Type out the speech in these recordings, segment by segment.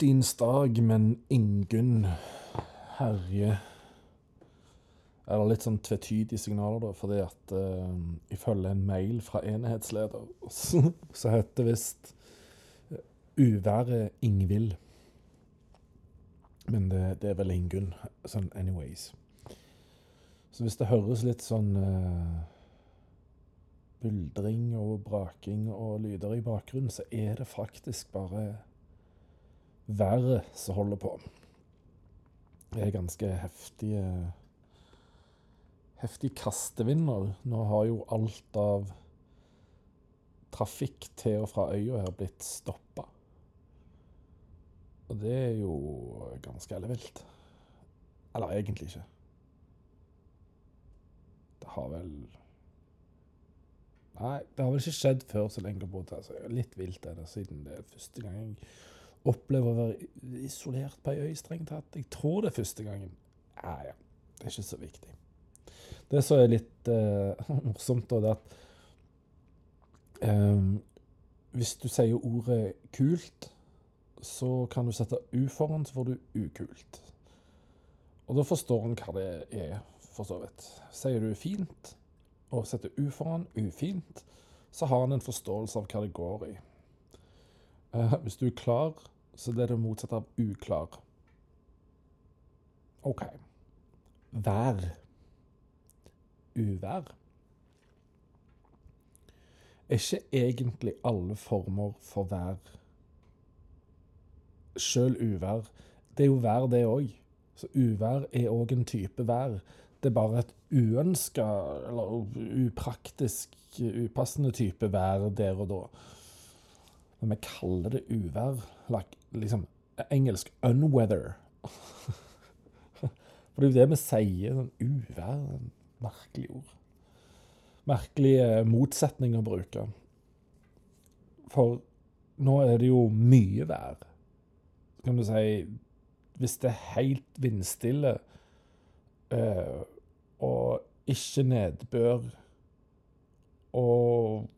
Odins dag, men Ingunn herje Er det litt sånn tvetydige signaler, da, fordi at uh, ifølge en mail fra enhetsleder, så, heter heter visst eh, uværet Ingvild. Men det, det, er vel Ingunn, sånn anyways. Så hvis det høres litt sånn uh, buldring og braking og lyder i bakgrunnen, så er det faktisk bare været som holder på. Det er ganske heftige heftig kastevinder. Nå har jo alt av trafikk til og fra øya her blitt stoppa. Og det er jo ganske ellevilt. Eller egentlig ikke. Det har vel Nei, det har vel ikke skjedd før så lenge jeg har bodd her. Så litt vilt er det, siden det er første gang jeg oppleve å være isolert på ei øy, strengt tatt. Jeg tror det er første gangen. Ja, ja. Det er ikke så viktig. Det som er litt uh, morsomt, da, det at um, hvis du sier ordet 'kult', så kan du sette U foran, så får du 'ukult'. Og da forstår en hva det er, for så vidt. Sier du 'fint' og setter U foran, 'ufint', så har han en forståelse av hva det går i. Uh, hvis du er klar, så er det motsatte av uklar. OK. Vær. Uvær. Er ikke egentlig alle former for vær Sjøl uvær. Det er jo vær, det òg. Så uvær er òg en type vær. Det er bare et uønska eller upraktisk, upassende type vær der og da. Men vi kaller det uvær. Like, liksom engelsk 'unweather'. For det er jo det vi sier. sånn Uvær. Merkelig ord. Merkelige motsetninger å bruke. For nå er det jo mye vær. Kan du si Hvis det er helt vindstille øh, og ikke nedbør og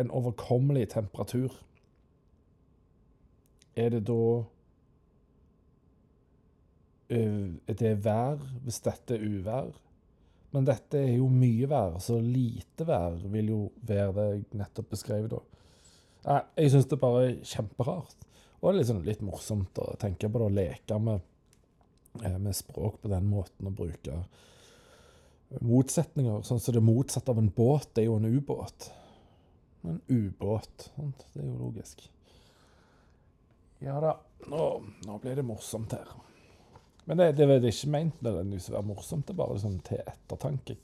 en overkommelig temperatur, er det da uh, Er det vær hvis dette er uvær? Men dette er jo mye vær, så lite vær vil jo være det jeg nettopp beskrev da. Jeg syns det er bare kjemperart. Og det er liksom litt morsomt å tenke på det, å leke med, eh, med språk på den måten å bruke motsetninger. Sånn som det motsatte av en båt, det er jo en ubåt. En ubåt. Det er jo logisk. Ja da, nå, nå blir det morsomt her. Men det, det er ikke ment nødvendigvis å være morsomt, det er bare liksom til ettertanke.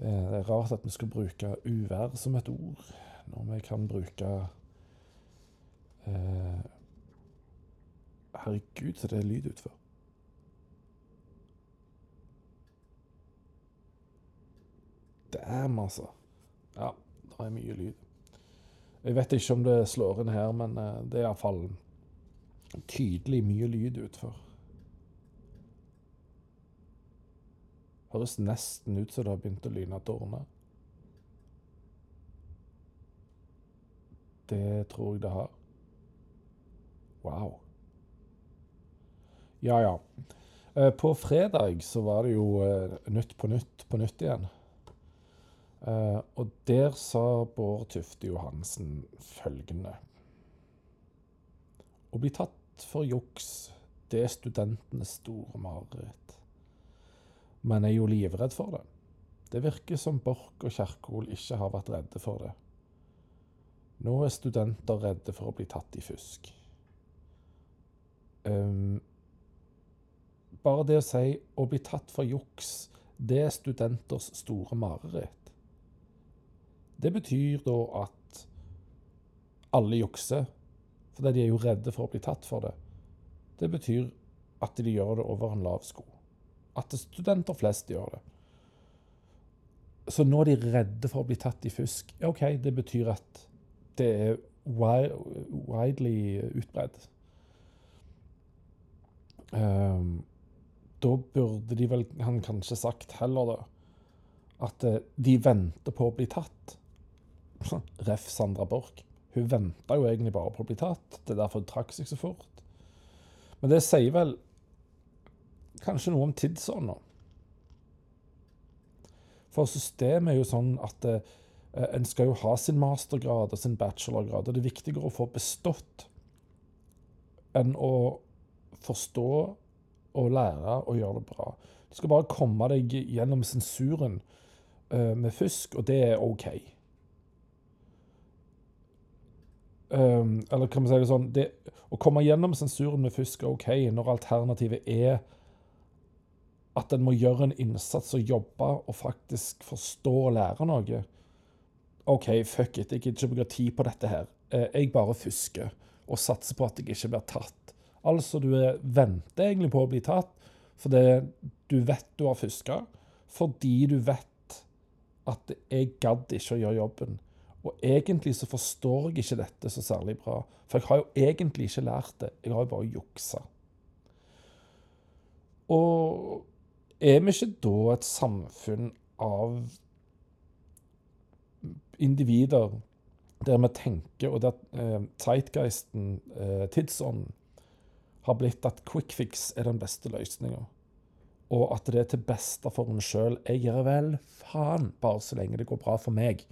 Eh, det er rart at vi skal bruke uvær som et ord, når vi kan bruke eh, Herregud, så det er lyd utfor. Damn, altså. Ja. Det er mye lyd. Jeg vet ikke om det slår inn her, men eh, det er iallfall tydelig mye lyd utfor. Høres nesten ut som det har begynt å lyne tårner. Det tror jeg det har. Wow. Ja, ja. Eh, på fredag så var det jo eh, Nytt på nytt på nytt igjen. Uh, og der sa Bård Tufte Johansen følgende Å bli tatt for juks, det er studentenes store mareritt. Jeg er jo livredd for det. Det virker som Borch og Kjerkol ikke har vært redde for det. Nå er studenter redde for å bli tatt i fusk. Um, bare det å si å bli tatt for juks, det er studenters store mareritt. Det betyr da at alle jukser, fordi de er jo redde for å bli tatt for det. Det betyr at de gjør det over en lav sko. At studenter flest gjør det. Så nå er de redde for å bli tatt i fusk. OK, det betyr at det er widely utbredt. Um, da burde de vel han kanskje sagt heller, da, at uh, de venter på å bli tatt. Ref. Sandra Borch. Hun venta jo egentlig bare på å bli tatt. Det er derfor hun trakk seg så fort. Men det sier vel kanskje noe om tidsånda. For systemet er jo sånn at eh, en skal jo ha sin mastergrad og sin bachelorgrad, og det er viktigere å få bestått enn å forstå og lære og gjøre det bra. Du skal bare komme deg gjennom sensuren uh, med fusk, og det er OK. Um, eller kan vi si det sånn det, Å komme gjennom sensuren med fusk er OK når alternativet er at en må gjøre en innsats og jobbe og faktisk forstå og lære noe. OK, fuck it, jeg gidder ikke bruke tid på dette her. Eh, jeg bare fusker og satser på at jeg ikke blir tatt. Altså, du venter egentlig på å bli tatt fordi du vet du har fuska, fordi du vet at jeg gadd ikke å gjøre jobben. Og egentlig så forstår jeg ikke dette så særlig bra, for jeg har jo egentlig ikke lært det. Jeg har jo bare juksa. Og er vi ikke da et samfunn av individer der vi tenker, og der eh, Zeitgeisten, eh, tidsånden, har blitt at quick fix er den beste løsninga. Og at det er til beste for en sjøl. Jeg gjør vel faen, bare så lenge det går bra for meg.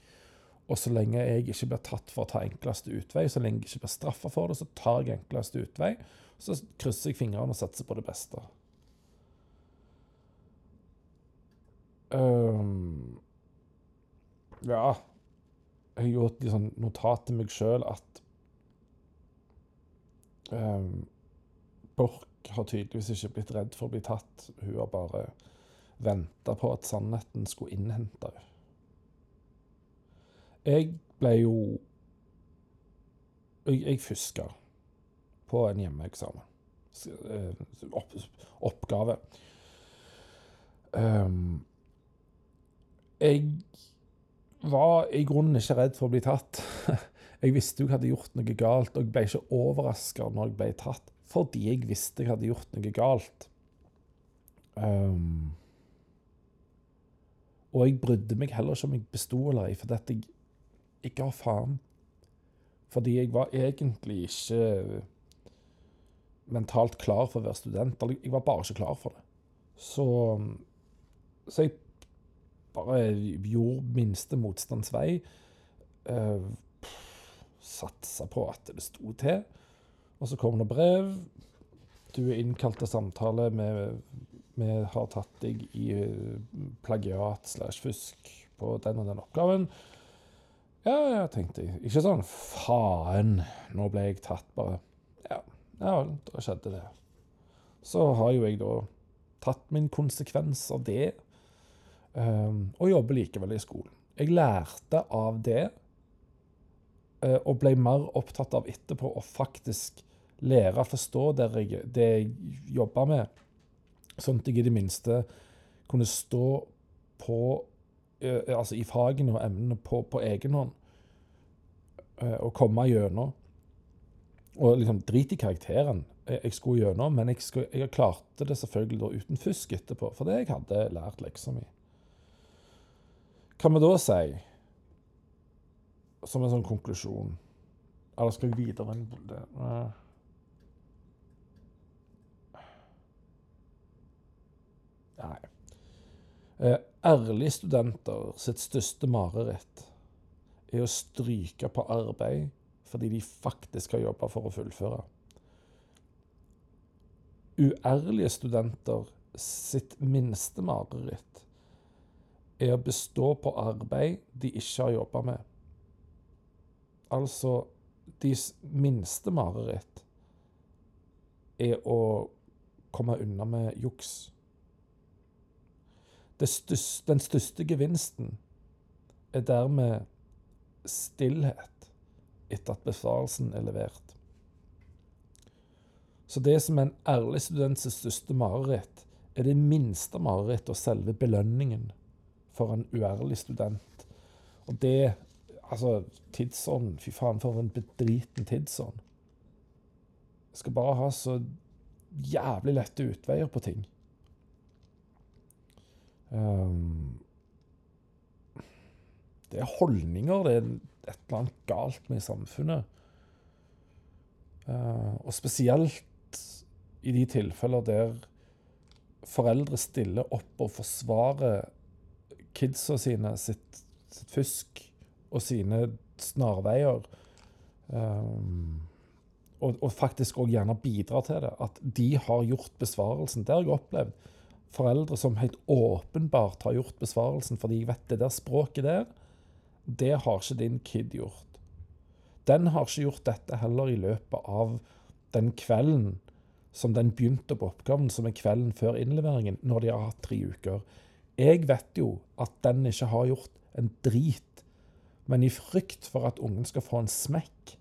Og så lenge jeg ikke blir tatt for å ta enkleste utvei, så lenge jeg ikke blir straffa for det, så tar jeg enkleste utvei. Så krysser jeg fingrene og satser på det beste. Um, ja Jeg har gjort litt sånn notat til meg sjøl at um, Borch har tydeligvis ikke blitt redd for å bli tatt. Hun har bare venta på at sannheten skulle innhente henne. Jeg ble jo Jeg, jeg fuska på en hjemmeeksamen. Eh, opp, oppgave. Um, jeg var i grunnen ikke redd for å bli tatt. Jeg visste jo jeg hadde gjort noe galt, og jeg ble ikke overraska når jeg ble tatt, fordi jeg visste jeg hadde gjort noe galt. Um, og jeg brydde meg heller ikke om jeg besto eller ei, for dette jeg ikke har faen. Fordi jeg var egentlig ikke mentalt klar for å være student. Eller jeg var bare ikke klar for det. Så, så jeg bare gjorde minste motstands vei. Uh, Satsa på at det sto til. Og så kom det brev. Du er innkalt til samtale. Vi har tatt deg i eh, plagiat slash fusk på den og den oppgaven. Ja, ja, tenkte jeg. Ikke sånn faen, nå ble jeg tatt, bare. Ja, ja vel, da skjedde det. Så har jo jeg da tatt min konsekvens av det um, og jobber likevel i skolen. Jeg lærte av det, uh, og ble mer opptatt av etterpå å faktisk lære å forstå det jeg, det jeg jobba med, sånn at jeg i det minste kunne stå på altså i fagene og emnene på, på egen hånd og komme gjennom. Og liksom drit i karakteren jeg skulle gjennom, men jeg, skulle, jeg klarte det selvfølgelig da uten fusk etterpå, for det jeg hadde lært leksa mi kan vi da si, som en sånn konklusjon Eller skal jeg videre inn på det? Nei. Eh, ærlige studenter sitt største mareritt er å stryke på arbeid fordi de faktisk har jobba for å fullføre. Uærlige studenter sitt minste mareritt er å bestå på arbeid de ikke har jobba med. Altså deres minste mareritt er å komme unna med juks. Største, den største gevinsten er dermed stillhet etter at besvarelsen er levert. Så det som er en ærlig students største mareritt, er det minste marerittet og selve belønningen for en uærlig student. Og det Altså, tidsånd Fy faen, for en bedriten tidsånd. Skal bare ha så jævlig lette utveier på ting. Um, det er holdninger. Det er et eller annet galt med samfunnet. Uh, og spesielt i de tilfeller der foreldre stiller opp og forsvarer kidsa sine sitt, sitt fusk og sine snarveier. Um, og, og, faktisk òg gjerne bidrar til det. At de har gjort besvarelsen. Det har jeg opplevd. Foreldre som helt åpenbart har gjort besvarelsen fordi jeg vet det der språket der, det har ikke din kid gjort. Den har ikke gjort dette heller i løpet av den kvelden som den begynte på oppgaven, som er kvelden før innleveringen, når de har hatt tre uker. Jeg vet jo at den ikke har gjort en drit, men i frykt for at ungen skal få en smekk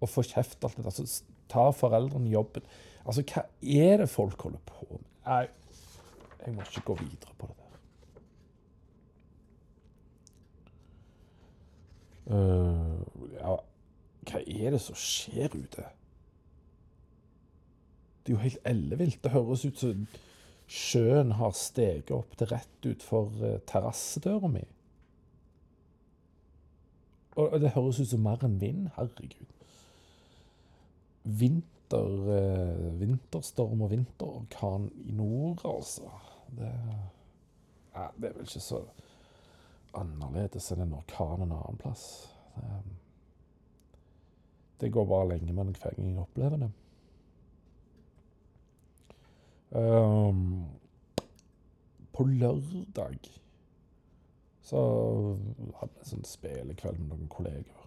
og få kjeft alt det så tar foreldrene jobben. Altså, hva er det folk holder på med? Jeg må ikke gå videre på det der. Uh, ja, hva er det som skjer ute? Det er jo helt ellevilt. Det høres ut som sjøen har steget opp til rett utfor uh, terrassedøra mi. Og det høres ut som mer enn vind. Herregud. Vinter, uh, vinterstorm og vinterorkan i nord, altså. Det, ja, det er vel ikke så annerledes enn en orkan en annen plass. Det, det går bare lenge gang jeg opplever det. Um, på lørdag så hadde vi en sånn spillekveld med noen kolleger.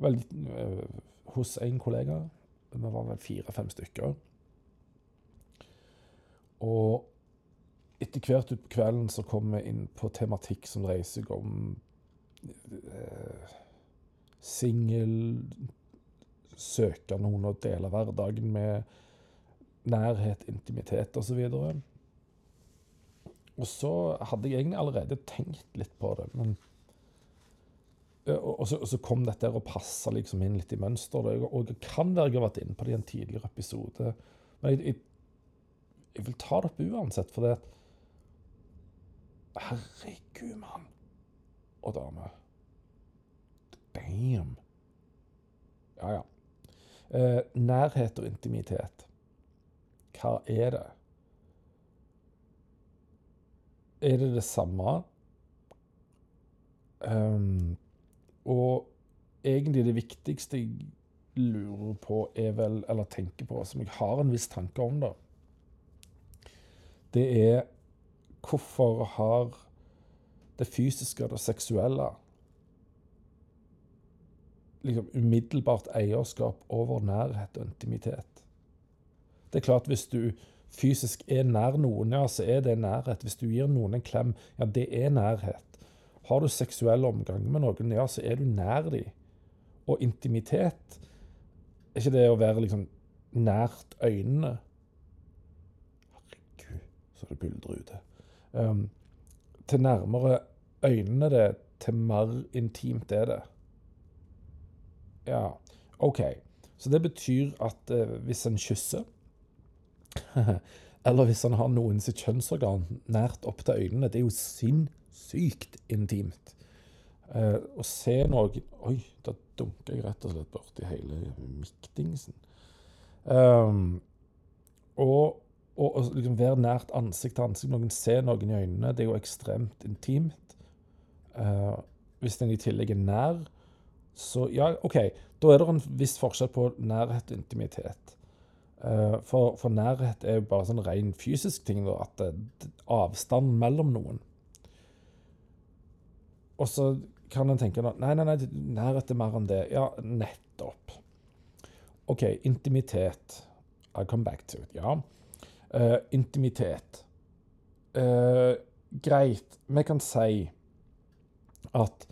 Vel, uh, hos én kollega. Vi var vel fire-fem stykker. Og etter hvert utpå kvelden så kom vi inn på tematikk som dreier seg om eh, singel, søke noen å dele hverdagen med, nærhet, intimitet osv. Og, og så hadde jeg egentlig allerede tenkt litt på det, men og så, og så, kom dette og passa liksom inn litt i mønsteret. Og det kan være jeg har vært inne på det i en tidligere episode. Men jeg, jeg jeg vil ta det opp uansett, for det Herregud, mann og dame. Damn. Ja, ja. Eh, nærhet og intimitet. Hva er det? Er det det samme? Um, og egentlig det viktigste jeg lurer på, er vel, eller tenker på, som jeg har en viss tanke om, da det er hvorfor har det fysiske og det seksuelle liksom umiddelbart eierskap over nærhet og intimitet. Det er klart hvis du fysisk er nær noen, ja, så er det nærhet. Hvis du gir noen en klem, ja, det er nærhet. Har du seksuell omgang med noen, ja, så er du nær dem. Og intimitet er ikke det å være liksom nært øynene så det buldrer ute. Um, til nærmere øynene det, til mer intimt er det. Ja, OK. Så det betyr at uh, hvis en kysser Eller hvis han har noen sitt kjønnsorgan nært opp til øynene, det er jo sinnssykt intimt. Uh, å se noe Oi, da dunker jeg rett og slett borti hele miktingsen. Um, og og, og liksom være nært ansikt til ansikt, noen ser noen i øynene, det er jo ekstremt intimt. Uh, hvis den i tillegg er nær, så ja, OK. Da er det en viss forskjell på nærhet og intimitet. Uh, for, for, nærhet er jo bare sånn ren fysisk ting, da, at det, avstand mellom noen. Og så kan en tenke nei, nei, nei, nærhet er mer enn det. Ja, nettopp. OK, intimitet. I'll come back to it. Ja. Uh, intimitet. Uh, greit, vi kan si at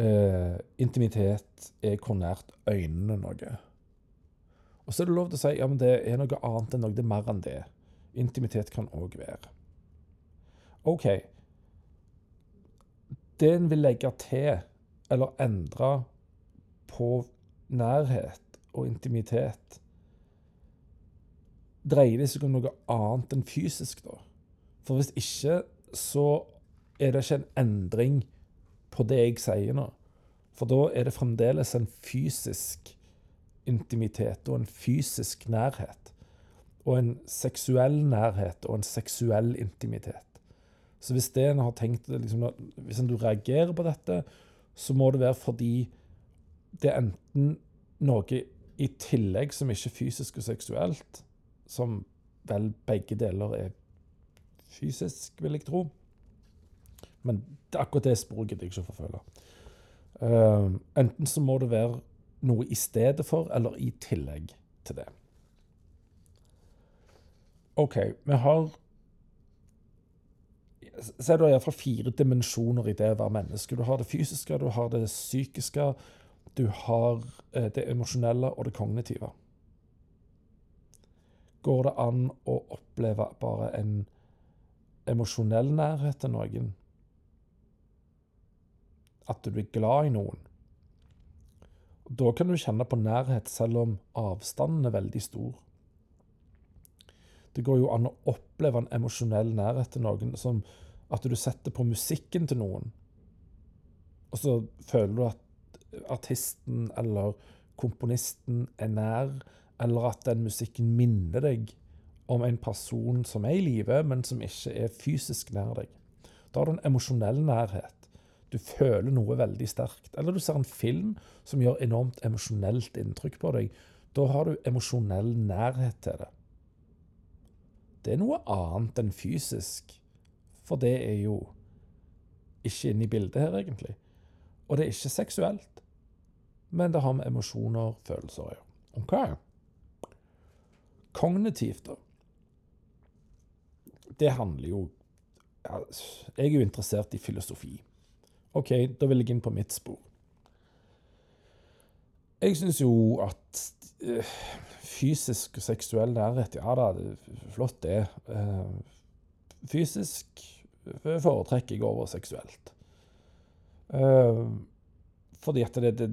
uh, intimitet er hvor nært øynene noe. Og så er det lov til å si ja, det er noe annet enn noe, det er mer enn det. Intimitet kan òg være. OK. Det en vil legge til eller endre på nærhet og intimitet, dreier det seg om noe annet enn fysisk, da? For hvis ikke, så er det ikke en endring på det jeg sier nå. For da er det fremdeles en fysisk intimitet og en fysisk nærhet. Og en seksuell nærhet og en seksuell intimitet. Så hvis det en har tenkt liksom, Hvis du reagerer på dette, så må det være fordi det er enten noe i tillegg som ikke er fysisk og seksuelt, som vel begge deler er fysisk, vil jeg tro. Men akkurat det sporet gidder jeg ikke å forfølge. Uh, enten så må det være noe i stedet for, eller i tillegg til det. OK, vi har Si er har iallfall fire dimensjoner i det å være menneske. Du har det fysiske, du har det psykiske, du har eh, det emosjonelle og det kognitive. Går det an å oppleve bare en emosjonell nærhet til noen? At du er glad i noen? Da kan du kjenne på nærhet selv om avstanden er veldig stor. Det går jo an å oppleve en emosjonell nærhet til noen som at du setter på musikken til noen, og så føler du at artisten eller komponisten er nær, eller at den musikken minner deg om en person som er i live, men som ikke er fysisk nær deg. Da har du en emosjonell nærhet. Du føler noe veldig sterkt. Eller du ser en film som gjør enormt emosjonelt inntrykk på deg. Da har du emosjonell nærhet til det. Det er noe annet enn fysisk, for det er jo ikke inne i bildet her, egentlig. Og det er ikke seksuelt, men det har med emosjoner, følelser å gjøre. OK. Kognitivt, da. Det handler jo Jeg er jo interessert i filosofi. OK, da vil jeg inn på mitt spor. Jeg syns jo at øh, fysisk og seksuell nærhet Ja da, det er flott, det. Uh, fysisk foretrekker jeg over seksuelt. Uh, fordi at det, det,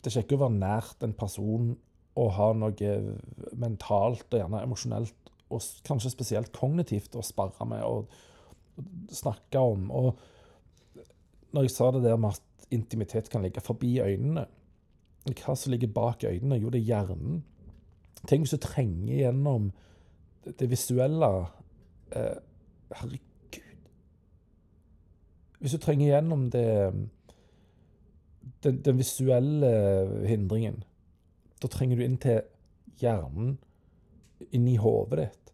det er kjekkere å være nært en person og ha noe mentalt og gjerne emosjonelt, og kanskje spesielt kognitivt, å sparre med og snakke om. og når jeg sa det der med at intimitet kan ligge forbi øynene Hva som ligger bak øynene? Jo, det er hjernen. Tenk hvis du trenger gjennom det visuelle eh, Herregud. Hvis du trenger gjennom det den, den, visuelle hindringen, da trenger du inn til hjernen, inn i hodet ditt.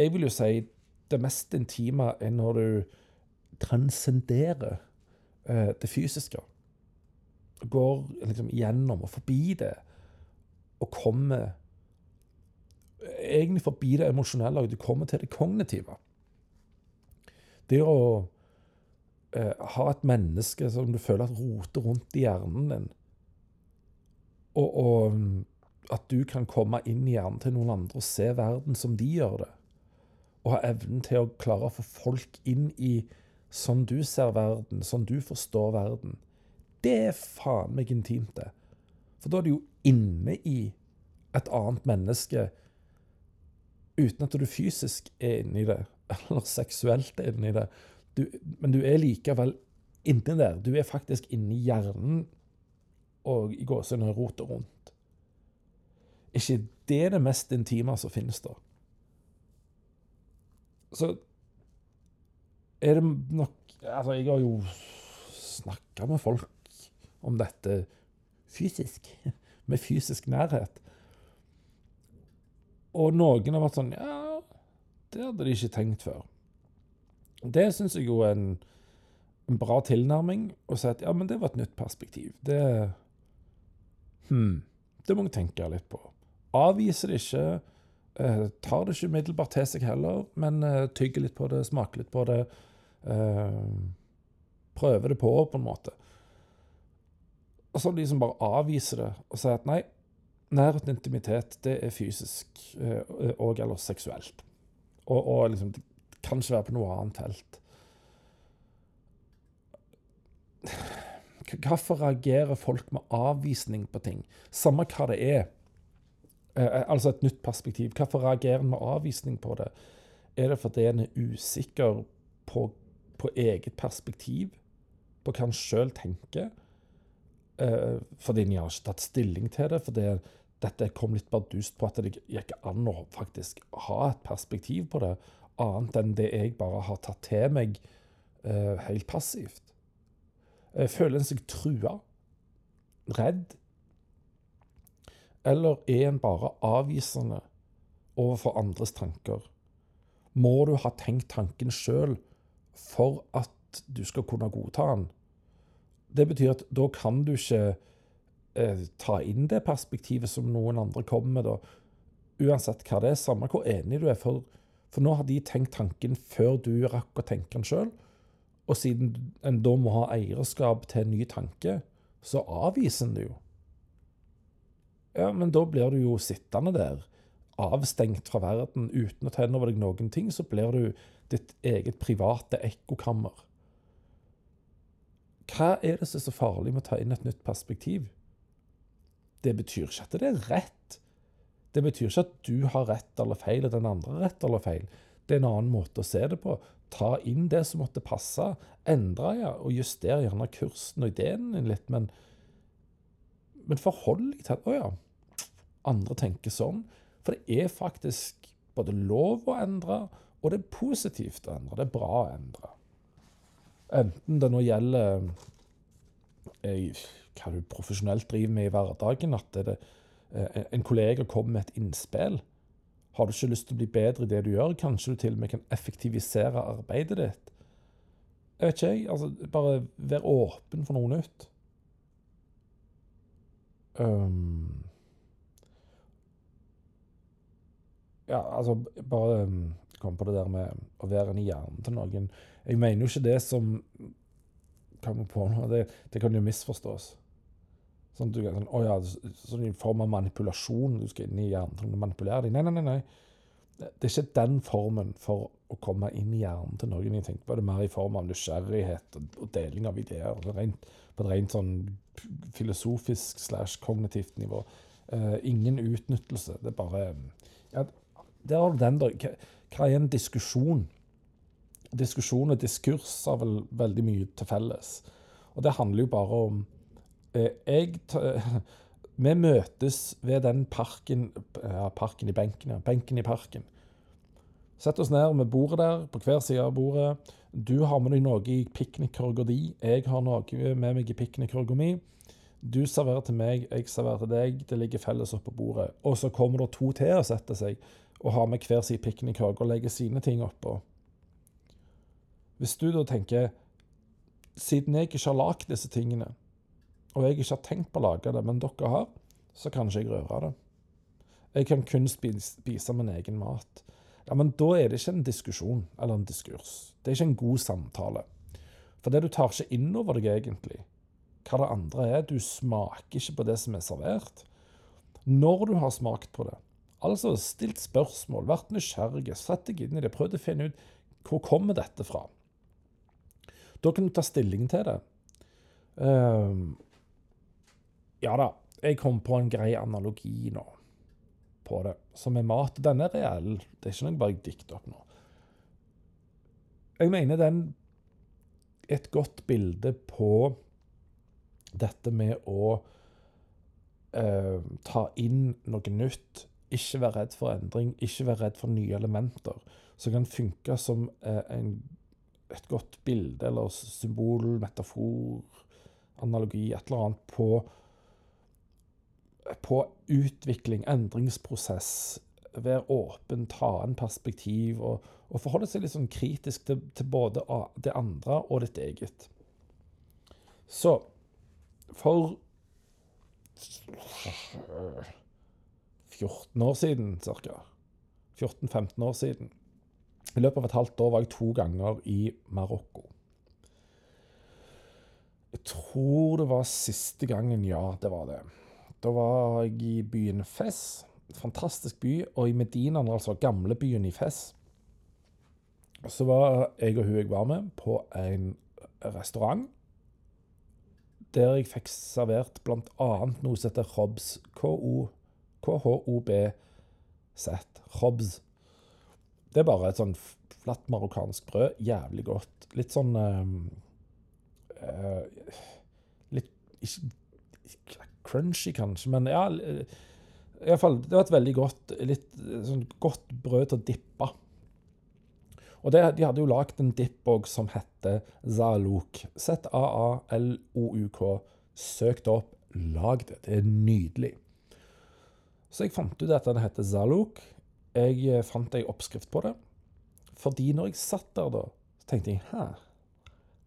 Jeg vil jo si det mest intime er når du transcenderer eh, det fysiske. Går liksom gjennom og forbi det, og kommer egentlig forbi det emosjonelle, og du kommer til det kognitive. Det å eh, ha et menneske som du føler at roter rundt i hjernen din, og, og mm, at du kan komme inn i hjernen til noen andre og se verden som de gjør det, og ha evnen til å klare å få folk inn i sånn du ser verden, sånn du forstår verden, det er faen meg intimt, det. For da er du jo inne i et annet menneske uten at du fysisk er inne i det, eller seksuelt er inne i det. Du, men du er likevel inni der. Du er faktisk inni hjernen og i gåsehudene roter rundt. ikke det er det mest intime som finnes, da? Så er det nok Altså, jeg har jo snakka med folk om dette fysisk. Med fysisk nærhet. Og noen har vært sånn Ja, det hadde de ikke tenkt før. Det syns jeg jo er en, en, bra tilnærming. Å si at ja, men det var et nytt perspektiv. Det Hm. Det må jeg tenke litt på. Avviser det ikke. Eh, tar det ikke umiddelbart til seg heller, men eh, tygger litt på det, smaker litt på det. Eh, prøver det på, på en måte. Og så de som bare avviser det og sier at nei, nærhet og intimitet, det er fysisk eh, og eller seksuelt. Og, og liksom, det kan ikke være på noe annet felt. Hvorfor reagerer folk med avvisning på ting? Samme hva det er. Eh, altså et nytt perspektiv. Hvorfor reagerer en med avvisning på det? Er det fordi en er usikker på på eget perspektiv? på hva han sjøl tenker. Eh, fordi en har ikke tatt stilling til det. fordi dette kom litt bardust på at det gikk an å faktisk ha et perspektiv på det, annet enn det jeg bare har tatt til meg eh, helt passivt. Eh, føler en seg trua? Redd? Eller er en bare avvisende overfor andres tanker? Må du ha tenkt tanken sjøl for at du skal kunne godta den? Det betyr at da kan du ikke eh, ta inn det perspektivet som noen andre kommer med, da. Uansett hva det er, samme hvor enig du er. For, for nå har de tenkt tanken før du rakk å tenke den sjøl. Og siden en da må ha eierskap til en ny tanke, så avviser en det jo. Ja, men da blir du jo sittende der, avstengt fra verden, uten å ta inn over deg noen ting. Så blir du ditt eget private ekkokammer. Hva er det som er så farlig med å ta inn et nytt perspektiv? Det betyr ikke at det er rett. Det betyr ikke at du har rett eller feil, og den andre har rett eller feil. Det er en annen måte å se det på ta inn det som måtte passe. Endre ja, og justere gjerne kursen og ideen din litt, men, men forhold deg til å ja, andre tenker sånn. For det er faktisk både lov å endre, og det er positivt å endre. Det er bra å endre. Enten det nå gjelder jeg, eh, hva du profesjonelt driver med i hverdagen, at det, eh, en kollega kommer med et innspill har du ikke lyst til å bli bedre i det du gjør? Kanskje du til og med kan effektivisere arbeidet ditt? Jeg vet ikke, jeg. Altså, bare vær åpen for noe nytt. Um, ja, altså Bare kom på det der med å være en i hjernen til noen. Jeg mener jo ikke det som Kommer på nå, det, det kan jo misforstås. Sånn, du, sånn, oh ja, sånn I form av manipulasjon. Du skal inn i hjernen til å manipulere dem. Nei, nei, nei, nei. Det er ikke den formen for å komme inn i hjernen til noen. Jeg tenker på det mer i form av nysgjerrighet og, deling av ideer. Rent, på et rent sånn filosofisk slash kognitivt nivå. Uh, ingen utnyttelse. Det er bare ja, Der har den, der. Hva, hva er en diskusjon? Diskusjon og diskurs har vel veldig mye til felles. Og det handler jo bare om jeg Vi møtes ved den parken ja, Parken i benken, ja. Benken i parken. Sett oss ned med bordet der, på hver side av bordet. Du har med deg noe i piknikkorga di. Jeg har noe med meg i piknikkorga mi. Du serverer til meg, jeg serverer til deg. Det ligger felles oppå bordet. Og så kommer det to til og setter seg og har med hver sin piknikkorg og legger sine ting oppå. Hvis du da tenker Siden jeg ikke har lagd disse tingene, og jeg ikke har tenkt på å lage det, men dere har, så kan ikke jeg røre det. Jeg kan kun spise min egen mat. Ja, Men da er det ikke en diskusjon eller en diskurs. Det er ikke en god samtale. For det du tar ikke inn over deg egentlig, hva det andre er. Du smaker ikke på det som er servert. Når du har smakt på det, altså stilt spørsmål, vært nysgjerrig, sett deg inn i det, prøvd å finne ut hvor kommer dette fra. Da kan du ta stilling til det. Um, ja da, jeg kom på en grei analogi nå på det, som er mat. Den er reell. Det er ikke noe bare jeg dikter opp nå. Jeg mener den et godt bilde på dette med å eh, ta inn noe nytt. Ikke være redd for endring, ikke være redd for nye elementer. Som kan funke som eh, en, et godt bilde eller symbol, metafor, analogi, et eller annet på på utvikling, endringsprosess. Være åpen, ta en perspektiv og, og forholde seg litt sånn kritisk til, til, både det andre og ditt eget. Så for 14 år siden ca. 14-15 år siden. I løpet av et halvt år var jeg to ganger i Marokko. Jeg tror det var siste gangen, ja, det var det. Da var jeg i byen Fes. Fantastisk by. Og i Medina, altså gamlebyen i Fes. Så var jeg og hun jeg var med, på en restaurant. Der jeg fikk servert bl.a. noe som heter Khobz. K-h-o-b-z. Khobz. Det er bare et sånn flatt marokkansk brød. Jævlig godt. Litt sånn eh, litt ikke crunchy, kanskje, men ja iallfall i hvert fall, Det var et veldig godt litt sånn godt brød til å dippe. Og det, De hadde jo lagd en dipp òg som heter Zaluk. Z-a-a-l-o-u-k. Søk det opp, lag det. Det er nydelig. Så jeg fant ut at den heter Zaluk. Jeg eh, fant ei oppskrift på det. Fordi når jeg satt der da, så tenkte jeg hæ,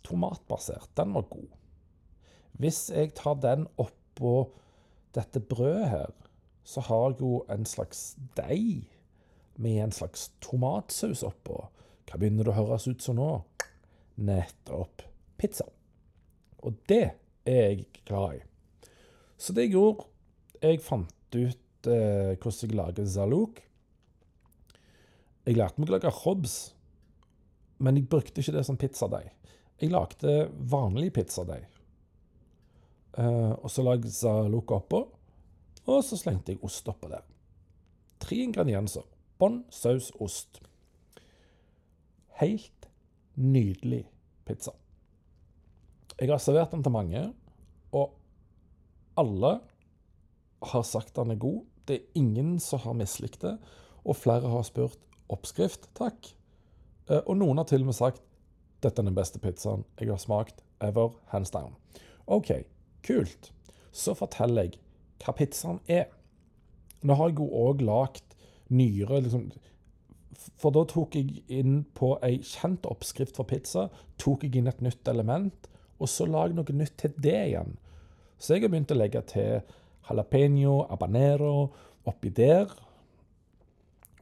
tomatbasert, den var god. Hvis jeg tar den oppå dette brødet her, så har jeg jo en slags deig med en slags tomatsaus oppå. Hva begynner det å høres ut som nå? Nettopp pizza. Og det er jeg glad i. Så det jeg gjorde Jeg fant ut eh, hvordan jeg lager zalouk. Jeg lærte meg å lage hobs, men jeg brukte ikke det som pizzadeig. Jeg lagde vanlig pizzadeig. Eh, og så lagde jeg loka oppå. Og så slengte jeg ost oppå der. Tre ingredienser. Bånn, saus, ost. Helt nydelig pizza. Jeg har servert den til mange, og alle har sagt den er god. Det er ingen som har mislikt det, og flere har spurt oppskrift, takk. Eh, og noen har til og med sagt dette er den beste pizzaen jeg har smakt ever, hands down. OK, kult. Så forteller jeg hva pizzaen er. Nå har jeg jo òg lagd nyere liksom, For da tok jeg inn på ei kjent oppskrift for pizza, tok jeg inn et nytt element, og så lagde noe nytt til det igjen. Så jeg har begynt å legge til jalapeño, habanero oppi der.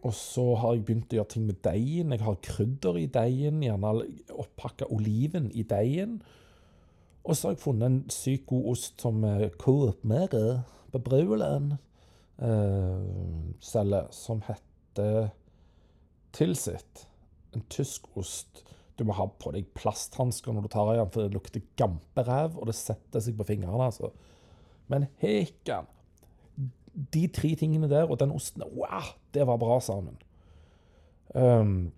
Og så har jeg begynt å gjøre ting med deigen. Jeg har krydder i deigen, gjerne oppakka oliven i deigen. Og så har jeg funnet en sykt god ost som Coop Mere på Bruland eh, selger, som heter Tilsit. En tysk ost. Du må ha på deg plasthansker når du tar i den, for det lukter gamperæv, og det setter seg på fingrene. altså. Men hekan De tre tingene der og den osten Wow, det var bra sammen. Um,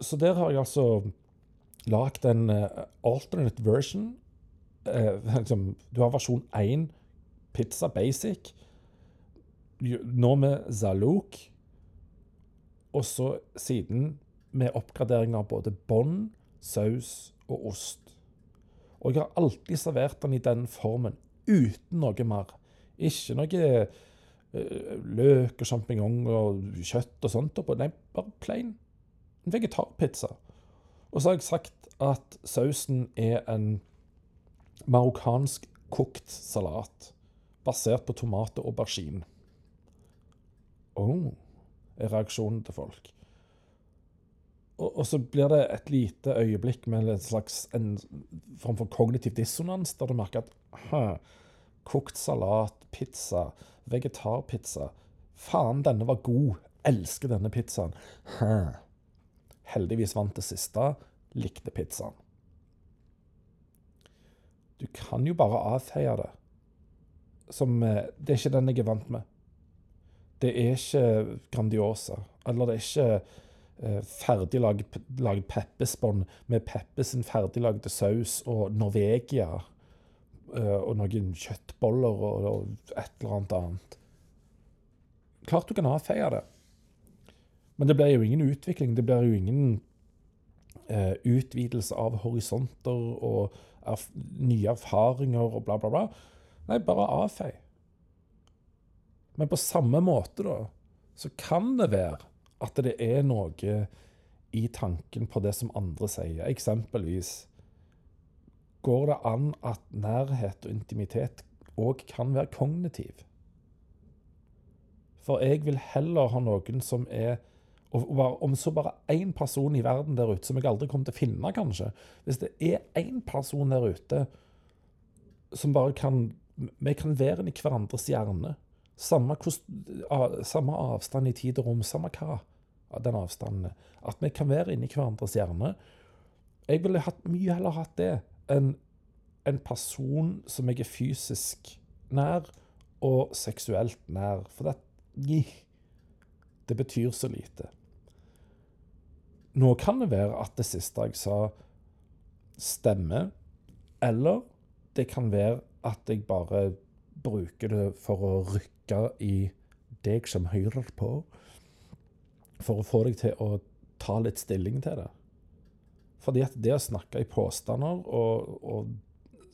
så der har jeg altså lagd en uh, alternate version. Uh, liksom, du har versjon 1 pizza basic. Nå med zalouk. Og så siden med oppgradering av både bånd, saus og ost. Og jeg har alltid servert den i den formen, uten noe mer. Ikke noe uh, løk og sjampinjong og kjøtt og sånt oppå. Nei, bare plain. Vegetarpizza. Og så har jeg sagt at sausen er en marokkansk kokt salat basert på tomat og aubergine. Oh, er reaksjonen til folk. Og, og, så blir det et lite øyeblikk med en slags en form for kognitiv dissonans, der du merker at kokt salat, pizza, vegetarpizza Faen, denne var god. Elsker denne pizzaen. Hæ. Heldigvis vant det siste. Likte pizzaen. Du kan jo bare avfeie det som eh, Det er ikke den jeg er vant med. Det er ikke Grandiosa. Eller det er ikke uh, ferdiglagd peppesbånd med Peppes ferdiglagde saus og Norvegia uh, og noen kjøttboller og, og, et eller annet annet. Klart du kan avfeie det. Men det blir jo ingen utvikling. Det blir jo ingen eh, utvidelse av horisonter og erf nye erfaringer og bla, bla, bla. Nei, bare avfei. Men på samme måte, da, så kan det være at det er noe i tanken på det som andre sier. Eksempelvis går det an at nærhet og intimitet òg kan være kognitiv. For jeg vil heller ha noen som er Om så bare én person i verden der ute, som jeg aldri kommer til å finne, kanskje Hvis det er én person der ute som bare kan vi kan være i hverandres hjerne. Samme, samme, avstand i tid og rom, samme hva den avstanden er. At vi kan være inni hverandres hjerne. Jeg ville hatt, mye heller hatt det enn en person som jeg er fysisk nær og seksuelt nær. For det, det betyr så lite. Nå kan det være at det siste jeg sa, stemmer, Eller det kan være at jeg bare bruker det for å rykke i deg som hører på, for å få deg til å ta litt stilling til det. Fordi at det å snakke i påstander og, og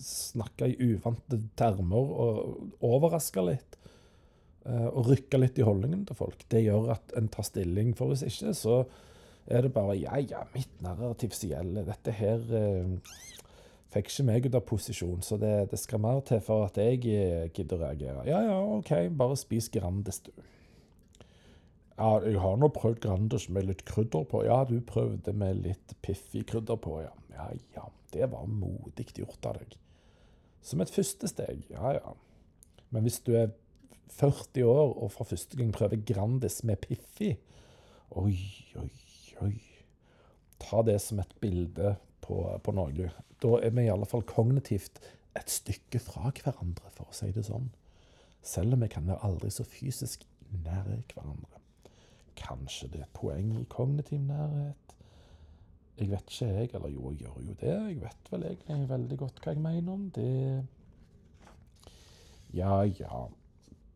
snakke i uvante termer og overraske litt, eh, og rykke litt i holdningen til folk, det gjør at en tar stilling. For hvis ikke, så er det bare Ja, ja, mitt narrativ som gjelder. Dette her eh, fikk ikke meg ut av posisjon, så det, det skal mer til for at jeg eh, gidder å reagere. Ja ja, OK, bare spis Grandis, du. Ja, jeg har nå prøvd Grandis med litt krydder på. Ja, du prøvde med litt piffig krydder på, ja. Ja ja, det var modig gjort av deg. Som et første steg, ja ja. Men hvis du er 40 år og for første gang prøver Grandis med Piffi Oi, oi, oi. Ta det som et bilde på, på Norge. Da er vi i alle fall kognitivt et stykke fra hverandre, for å si det sånn. Selv om vi kan være aldri så fysisk nære hverandre. Kanskje det er et poeng i kognitiv nærhet? Jeg vet ikke, jeg. Eller jo, jeg gjør jo det. Jeg vet vel egentlig veldig godt hva jeg mener om det. Ja, ja.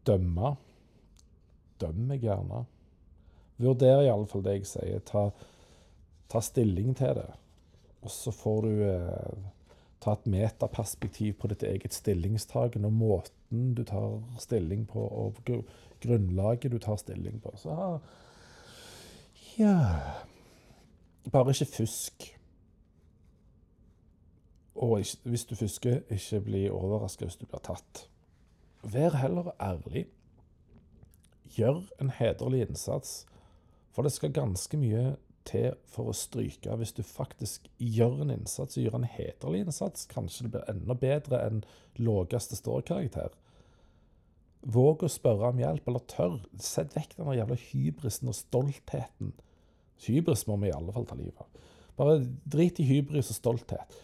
Dømme. Døm meg gjerne. Vurder iallfall det jeg sier. Ta, ta, stilling til det. Og så får du eh, ta et metaperspektiv på ditt eget stillingstagen og måten du tar stilling på, og grunnlaget du tar stilling på. Så ja Bare ikke fusk. Og ikke, hvis du fusker, ikke bli overraska hvis du blir tatt. Vær heller ærlig. Gjør en hederlig innsats, for det skal ganske mye til for å stryke hvis du faktisk gjør en innsats, gjør en hederlig innsats. Kanskje det blir enda bedre enn laveste ståkarakter. Våg å spørre om hjelp, eller tørr. Sett vekk den jævla hybrisen og stoltheten Hybris må vi i alle fall ta livet av. Bare drit i hybris og stolthet.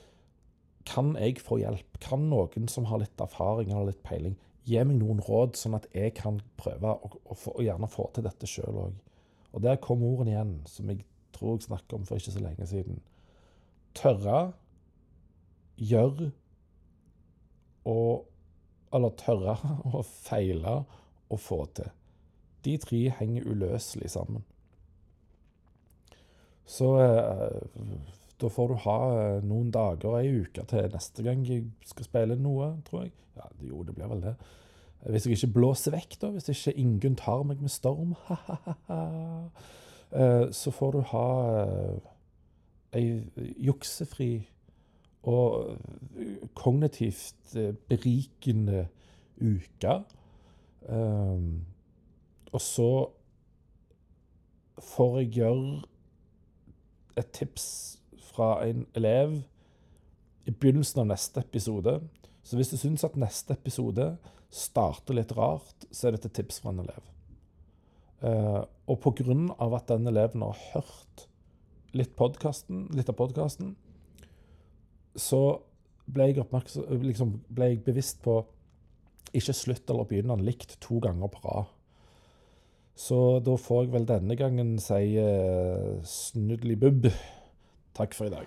Kan jeg få hjelp? Kan noen som har litt erfaring eller litt peiling, gi meg noen råd, sånn at jeg kan prøve å, å, å gjerne få til dette sjøl òg? Og der kom ordene igjen, som jeg tror jeg snakket om for ikke så lenge siden. Tørre, gjør og Eller tørre å feile og få til. De tre henger uløselig sammen. Så eh, da får du ha eh, noen dager, ei uke, til neste gang jeg skal spille noe, tror jeg. Ja, jo, det blir vel det. Hvis jeg ikke blåser vekk, da. Hvis ikke Ingunn tar meg med storm, eh, så får du ha ei juksefri og kognitivt berikende uke. og så får jeg gjøre et tips fra en elev i begynnelsen av neste episode. Så hvis du syns at neste episode starter litt rart, så er dette tips fra en elev. Uh, og pga. at den eleven har hørt litt, litt av podkasten, så ble jeg, liksom, ble jeg bevisst på ikke slutt eller begynne den likt to ganger på rad. Så da får jeg vel denne gangen si uh, snudlibubb. Takk for i dag.